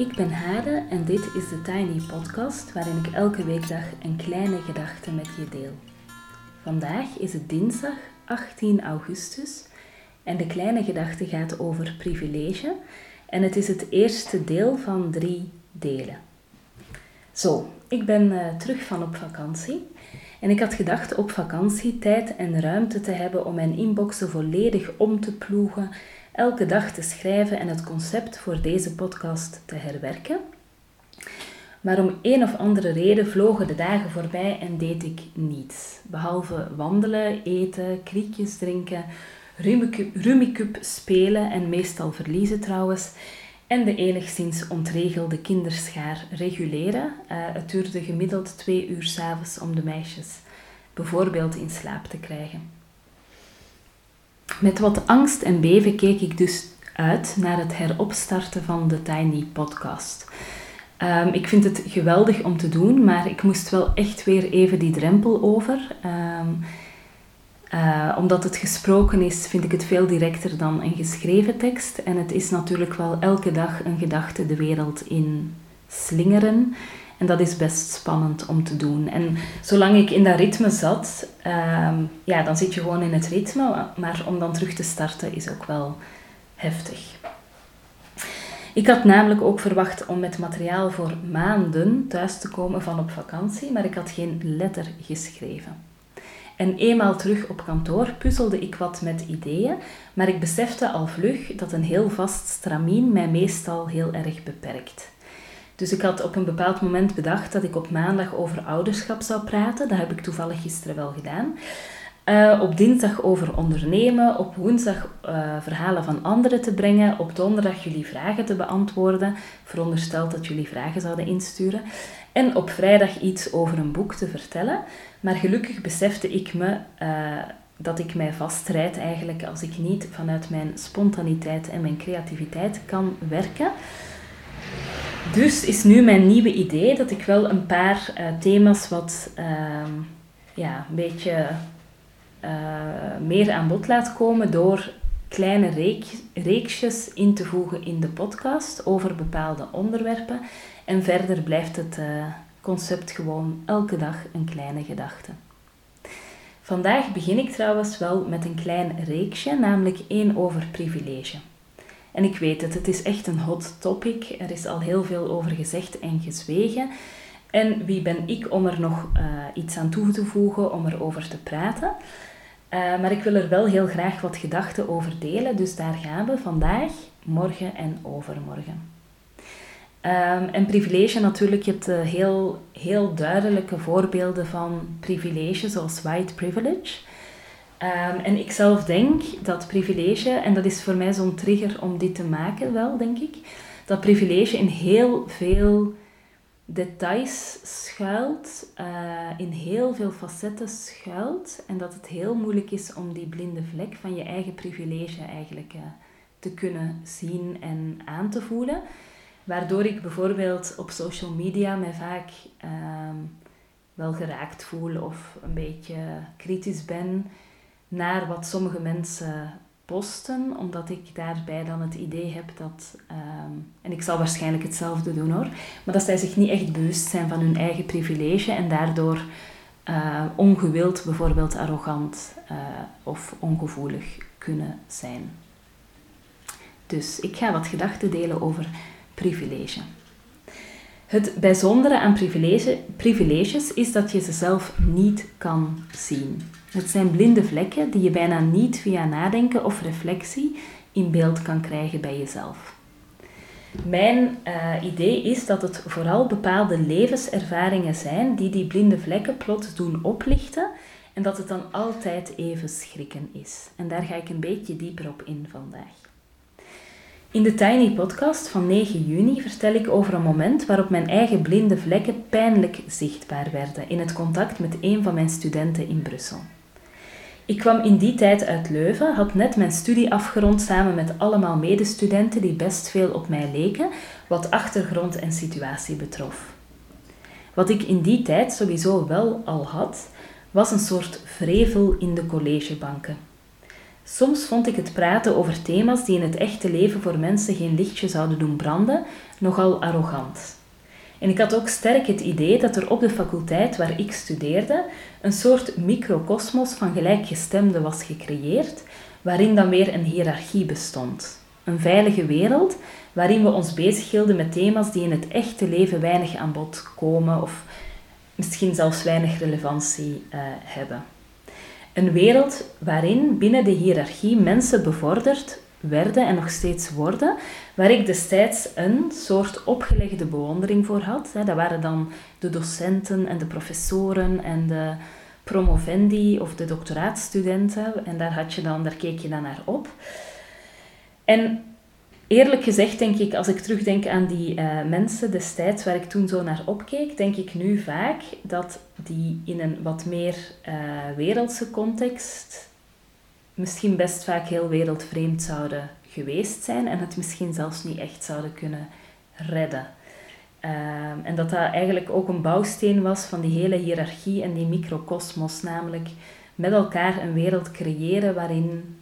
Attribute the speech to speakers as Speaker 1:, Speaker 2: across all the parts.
Speaker 1: Ik ben Hade en dit is de Tiny Podcast waarin ik elke weekdag een kleine gedachte met je deel. Vandaag is het dinsdag 18 augustus en de kleine gedachte gaat over privilege en het is het eerste deel van drie delen. Zo, ik ben uh, terug van op vakantie en ik had gedacht op vakantie tijd en ruimte te hebben om mijn inboxen volledig om te ploegen elke dag te schrijven en het concept voor deze podcast te herwerken. Maar om een of andere reden vlogen de dagen voorbij en deed ik niets. Behalve wandelen, eten, kriekjes drinken, rummikup spelen en meestal verliezen trouwens. En de enigszins ontregelde kinderschaar reguleren. Uh, het duurde gemiddeld twee uur s'avonds om de meisjes bijvoorbeeld in slaap te krijgen. Met wat angst en beven keek ik dus uit naar het heropstarten van de Tiny Podcast. Um, ik vind het geweldig om te doen, maar ik moest wel echt weer even die drempel over. Um, uh, omdat het gesproken is, vind ik het veel directer dan een geschreven tekst. En het is natuurlijk wel elke dag een gedachte de wereld in slingeren. En dat is best spannend om te doen. En zolang ik in dat ritme zat, um, ja, dan zit je gewoon in het ritme. Maar om dan terug te starten is ook wel heftig. Ik had namelijk ook verwacht om met materiaal voor maanden thuis te komen van op vakantie, maar ik had geen letter geschreven. En eenmaal terug op kantoor puzzelde ik wat met ideeën, maar ik besefte al vlug dat een heel vast stramien mij meestal heel erg beperkt. Dus ik had op een bepaald moment bedacht dat ik op maandag over ouderschap zou praten. Dat heb ik toevallig gisteren wel gedaan. Uh, op dinsdag over ondernemen, op woensdag uh, verhalen van anderen te brengen, op donderdag jullie vragen te beantwoorden, verondersteld dat jullie vragen zouden insturen, en op vrijdag iets over een boek te vertellen. Maar gelukkig besefte ik me uh, dat ik mij vastrijd eigenlijk als ik niet vanuit mijn spontaniteit en mijn creativiteit kan werken. Dus is nu mijn nieuwe idee dat ik wel een paar uh, thema's wat uh, ja, een beetje uh, meer aan bod laat komen door kleine reek, reeksjes in te voegen in de podcast over bepaalde onderwerpen. En verder blijft het eh, concept gewoon elke dag een kleine gedachte. Vandaag begin ik trouwens wel met een klein reeksje, namelijk één over privilege. En ik weet het, het is echt een hot topic. Er is al heel veel over gezegd en gezwegen. En wie ben ik om er nog uh, iets aan toe te voegen, om erover te praten? Uh, maar ik wil er wel heel graag wat gedachten over delen. Dus daar gaan we vandaag, morgen en overmorgen. Um, en privilege natuurlijk, je hebt uh, heel, heel duidelijke voorbeelden van privilege, zoals white privilege. Um, en ik zelf denk dat privilege, en dat is voor mij zo'n trigger om dit te maken wel, denk ik, dat privilege in heel veel details schuilt, uh, in heel veel facetten schuilt en dat het heel moeilijk is om die blinde vlek van je eigen privilege eigenlijk uh, te kunnen zien en aan te voelen. Waardoor ik bijvoorbeeld op social media mij vaak uh, wel geraakt voel of een beetje kritisch ben naar wat sommige mensen posten, omdat ik daarbij dan het idee heb dat, ehm, en ik zal waarschijnlijk hetzelfde doen hoor, maar dat zij zich niet echt bewust zijn van hun eigen privilege en daardoor uh, ongewild bijvoorbeeld arrogant uh, of ongevoelig kunnen zijn. Dus ik ga wat gedachten delen over privilege. Het bijzondere aan privilege, privileges is dat je ze zelf niet kan zien. Het zijn blinde vlekken die je bijna niet via nadenken of reflectie in beeld kan krijgen bij jezelf. Mijn uh, idee is dat het vooral bepaalde levenservaringen zijn die die blinde vlekken plots doen oplichten en dat het dan altijd even schrikken is. En daar ga ik een beetje dieper op in vandaag. In de Tiny Podcast van 9 juni vertel ik over een moment waarop mijn eigen blinde vlekken pijnlijk zichtbaar werden in het contact met een van mijn studenten in Brussel. Ik kwam in die tijd uit Leuven, had net mijn studie afgerond samen met allemaal medestudenten die best veel op mij leken, wat achtergrond en situatie betrof. Wat ik in die tijd sowieso wel al had, was een soort vrevel in de collegebanken. Soms vond ik het praten over thema's die in het echte leven voor mensen geen lichtje zouden doen branden nogal arrogant. En ik had ook sterk het idee dat er op de faculteit waar ik studeerde een soort microcosmos van gelijkgestemden was gecreëerd, waarin dan weer een hiërarchie bestond. Een veilige wereld waarin we ons bezighielden met thema's die in het echte leven weinig aan bod komen of misschien zelfs weinig relevantie uh, hebben. Een wereld waarin binnen de hiërarchie mensen bevorderd werden en nog steeds worden, waar ik destijds een soort opgelegde bewondering voor had. Dat waren dan de docenten en de professoren en de promovendi of de doctoraatstudenten. En daar, had je dan, daar keek je dan naar op. En eerlijk gezegd denk ik, als ik terugdenk aan die uh, mensen destijds waar ik toen zo naar opkeek, denk ik nu vaak dat die in een wat meer uh, wereldse context misschien best vaak heel wereldvreemd zouden geweest zijn en het misschien zelfs niet echt zouden kunnen redden. Ehm, en dat dat eigenlijk ook een bouwsteen was van die hele hiërarchie en die microcosmos, namelijk met elkaar een wereld creëren waarin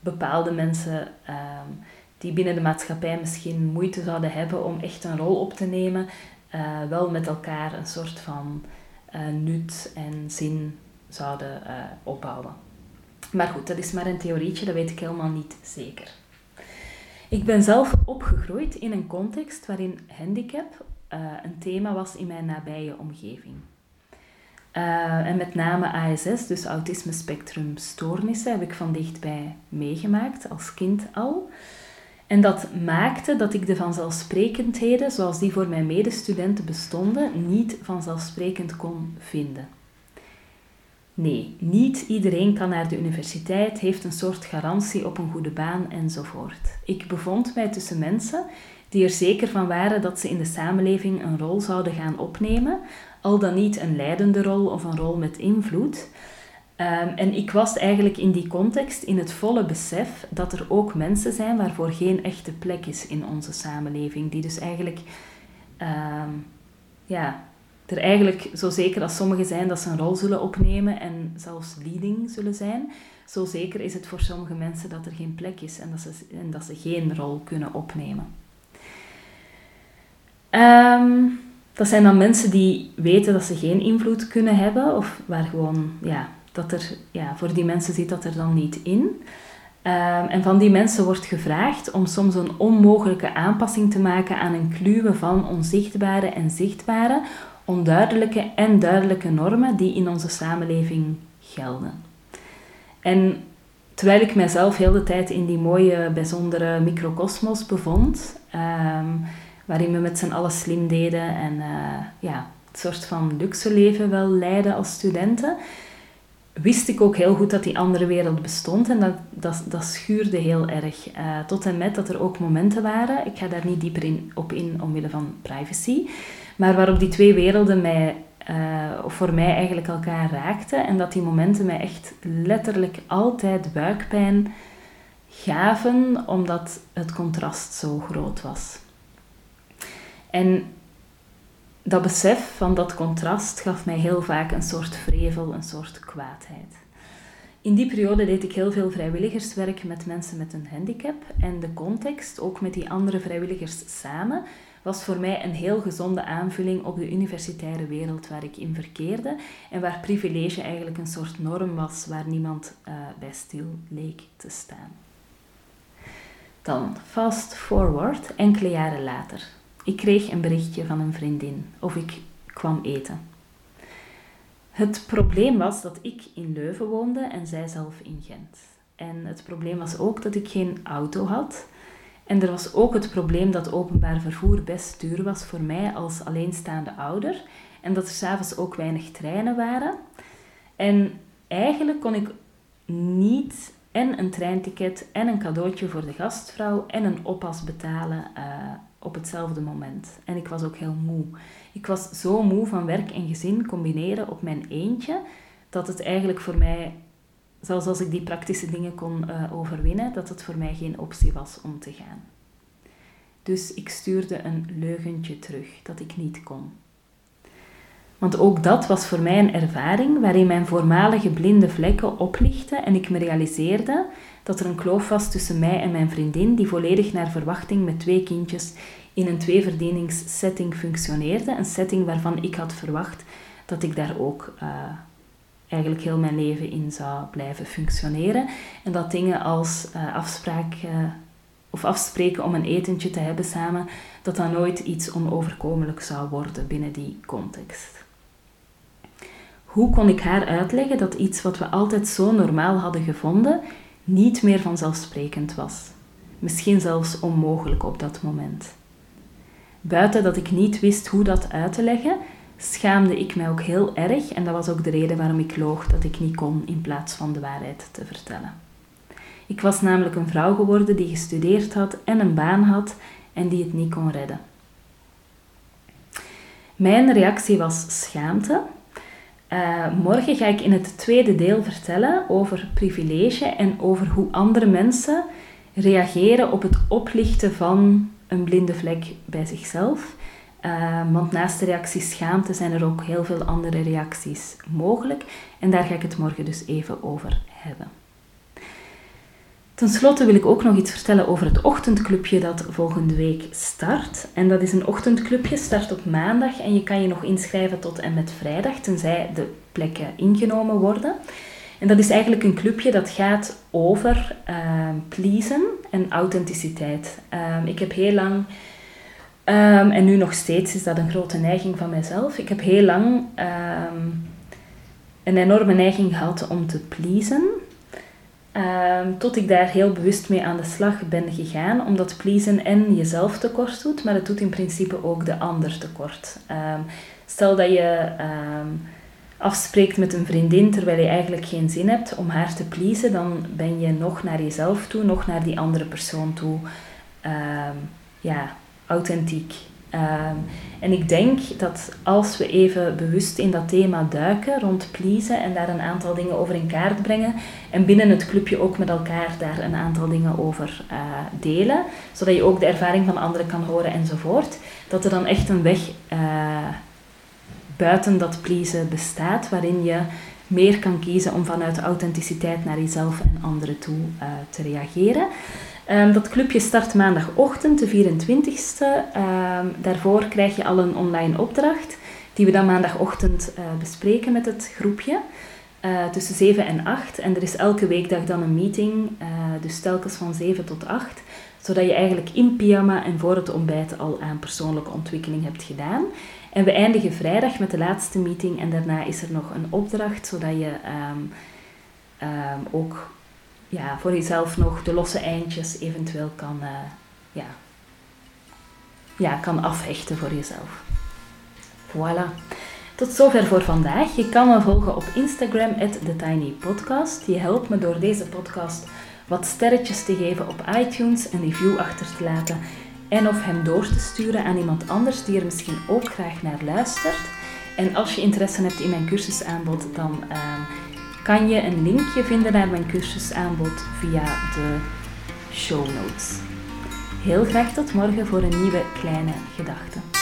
Speaker 1: bepaalde mensen ehm, die binnen de maatschappij misschien moeite zouden hebben om echt een rol op te nemen, uh, wel met elkaar een soort van uh, nut en zin zouden uh, opbouwen. Maar goed, dat is maar een theorietje, dat weet ik helemaal niet zeker. Ik ben zelf opgegroeid in een context waarin handicap een thema was in mijn nabije omgeving. En met name ASS, dus autisme spectrum stoornissen, heb ik van dichtbij meegemaakt, als kind al. En dat maakte dat ik de vanzelfsprekendheden, zoals die voor mijn medestudenten bestonden, niet vanzelfsprekend kon vinden. Nee, niet iedereen kan naar de universiteit, heeft een soort garantie op een goede baan enzovoort. Ik bevond mij tussen mensen die er zeker van waren dat ze in de samenleving een rol zouden gaan opnemen, al dan niet een leidende rol of een rol met invloed. Um, en ik was eigenlijk in die context in het volle besef dat er ook mensen zijn waarvoor geen echte plek is in onze samenleving, die dus eigenlijk um, ja, er eigenlijk zo zeker als sommigen zijn dat ze een rol zullen opnemen en zelfs leading zullen zijn, zo zeker is het voor sommige mensen dat er geen plek is en dat ze, en dat ze geen rol kunnen opnemen. Um, dat zijn dan mensen die weten dat ze geen invloed kunnen hebben, of waar gewoon, ja, dat er, ja, voor die mensen zit dat er dan niet in. Um, en van die mensen wordt gevraagd om soms een onmogelijke aanpassing te maken aan een kluwe van onzichtbare en zichtbare, onduidelijke en duidelijke normen die in onze samenleving gelden. En terwijl ik mijzelf heel de tijd in die mooie, bijzondere microcosmos bevond, um, waarin we met z'n allen slim deden en uh, ja, het soort van luxe leven wel leiden als studenten, wist ik ook heel goed dat die andere wereld bestond en dat, dat, schuurde heel erg. Uh, tot en met dat er ook momenten waren, ik ga daar niet dieper in, op in omwille van privacy, maar waarop die twee werelden mij, uh, voor mij eigenlijk elkaar raakten en dat die momenten mij echt letterlijk altijd buikpijn gaven, omdat het contrast zo groot was. En dat besef van dat contrast gaf mij heel vaak een soort vrevel, een soort kwaadheid. In die periode deed ik heel veel vrijwilligerswerk met mensen met een handicap en de context, ook met die andere vrijwilligers samen, was voor mij een heel gezonde aanvulling op de universitaire wereld waar ik in verkeerde en waar privilege eigenlijk een soort norm was waar niemand uh, bij stil leek te staan. Dan, fast forward, enkele jaren later. Ik kreeg een berichtje van een vriendin of ik kwam eten. Het probleem was dat ik in Leuven woonde en zij zelf in Gent. En het probleem was ook dat ik geen auto had en er was ook het probleem dat openbaar vervoer best duur was voor mij als alleenstaande ouder. En dat er s'avonds ook weinig treinen waren. En eigenlijk kon ik niet en een treinticket en een cadeautje voor de gastvrouw en een oppas betalen uh, op hetzelfde moment. En ik was ook heel moe. Ik was zo moe van werk en gezin combineren op mijn eentje, dat het eigenlijk voor mij zelfs als ik die praktische dingen kon uh, overwinnen, dat het voor mij geen optie was om te gaan. Dus ik stuurde een leugentje terug dat ik niet kon. Want ook dat was voor mij een ervaring waarin mijn voormalige blinde vlekken oplichten en ik me realiseerde dat er een kloof was tussen mij en mijn vriendin, die volledig naar verwachting met twee kindjes in een tweeverdieningssetting functioneerde. Een setting waarvan ik had verwacht dat ik daar ook uh, eigenlijk heel mijn leven in zou blijven functioneren. En dat dingen als uh, afspraak uh, of afspreken om een etentje te hebben samen, dat dat nooit iets onoverkomelijk zou worden binnen die context. Hoe kon ik haar uitleggen dat iets wat we altijd zo normaal hadden gevonden, niet meer vanzelfsprekend was? Misschien zelfs onmogelijk op dat moment. Buiten dat ik niet wist hoe dat uit te leggen, schaamde ik mij ook heel erg en dat was ook de reden waarom ik loog dat ik niet kon in plaats van de waarheid te vertellen. Ik was namelijk een vrouw geworden die gestudeerd had en een baan had en die het niet kon redden. Mijn reactie was schaamte. Uh, morgen ga ik in het tweede deel vertellen over privilege en over hoe andere mensen reageren op het oplichten van een blinde vlek bij zichzelf. Uh, want naast de reactie schaamte zijn er ook heel veel andere reacties mogelijk. En daar ga ik het morgen dus even over hebben. Ten slotte wil ik ook nog iets vertellen over het ochtendclubje dat volgende week start. En dat is een ochtendclubje, start op maandag en je kan je nog inschrijven tot en met vrijdag, tenzij de plekken ingenomen worden. En dat is eigenlijk een clubje dat gaat over uh, pleasen en authenticiteit. Uh, ik heb heel lang, um, en nu nog steeds is dat een grote neiging van mijzelf, ik heb heel lang een enorme neiging gehad om te pleasen. Um, tot ik daar heel bewust mee aan de slag ben gegaan, omdat pleasen en jezelf tekort doet, maar het doet in principe ook de ander tekort. Um, stel dat je um, afspreekt met een vriendin terwijl je eigenlijk geen zin hebt om haar te pleasen, dan ben je nog naar jezelf toe, nog naar die andere persoon toe. ja, authentiek. Um, en ik denk dat als we even bewust in dat thema duiken rond pleasen en daar een aantal dingen over in kaart brengen en binnen het clubje ook met elkaar daar een aantal dingen over uh, delen, zodat je ook de ervaring van anderen kan horen enzovoort, dat er dan echt een weg uh, buiten dat pleasen bestaat waarin je meer kan kiezen om vanuit authenticiteit naar jezelf en anderen toe uh, te reageren. Um, dat clubje start maandagochtend, de 24ste. Um, ehm, daarvoor krijg je al een online opdracht, die we dan maandagochtend uh, bespreken met het groepje. Uh, tussen 7 en 8. En er is elke weekdag dan een meeting, uh, dus telkens van 7 tot 8. Zodat je eigenlijk in pyjama en voor het ontbijt al aan persoonlijke ontwikkeling hebt gedaan. En we eindigen vrijdag met de laatste meeting en daarna is er nog een opdracht, zodat je um, ook ja, voor jezelf nog de losse eindjes eventueel kan, uh, ja, ja, kan afhechten voor jezelf. Voilà. Tot zover voor vandaag. Je kan me volgen op Instagram, TheTinyPodcast. Je helpt me door deze podcast wat sterretjes te geven op iTunes, een review achter te laten en of hem door te sturen aan iemand anders die er misschien ook graag naar luistert. En als je interesse hebt in mijn cursusaanbod, dan uh, kan je een linkje vinden naar mijn cursusaanbod via de show notes. Heel graag tot morgen voor een nieuwe kleine gedachte.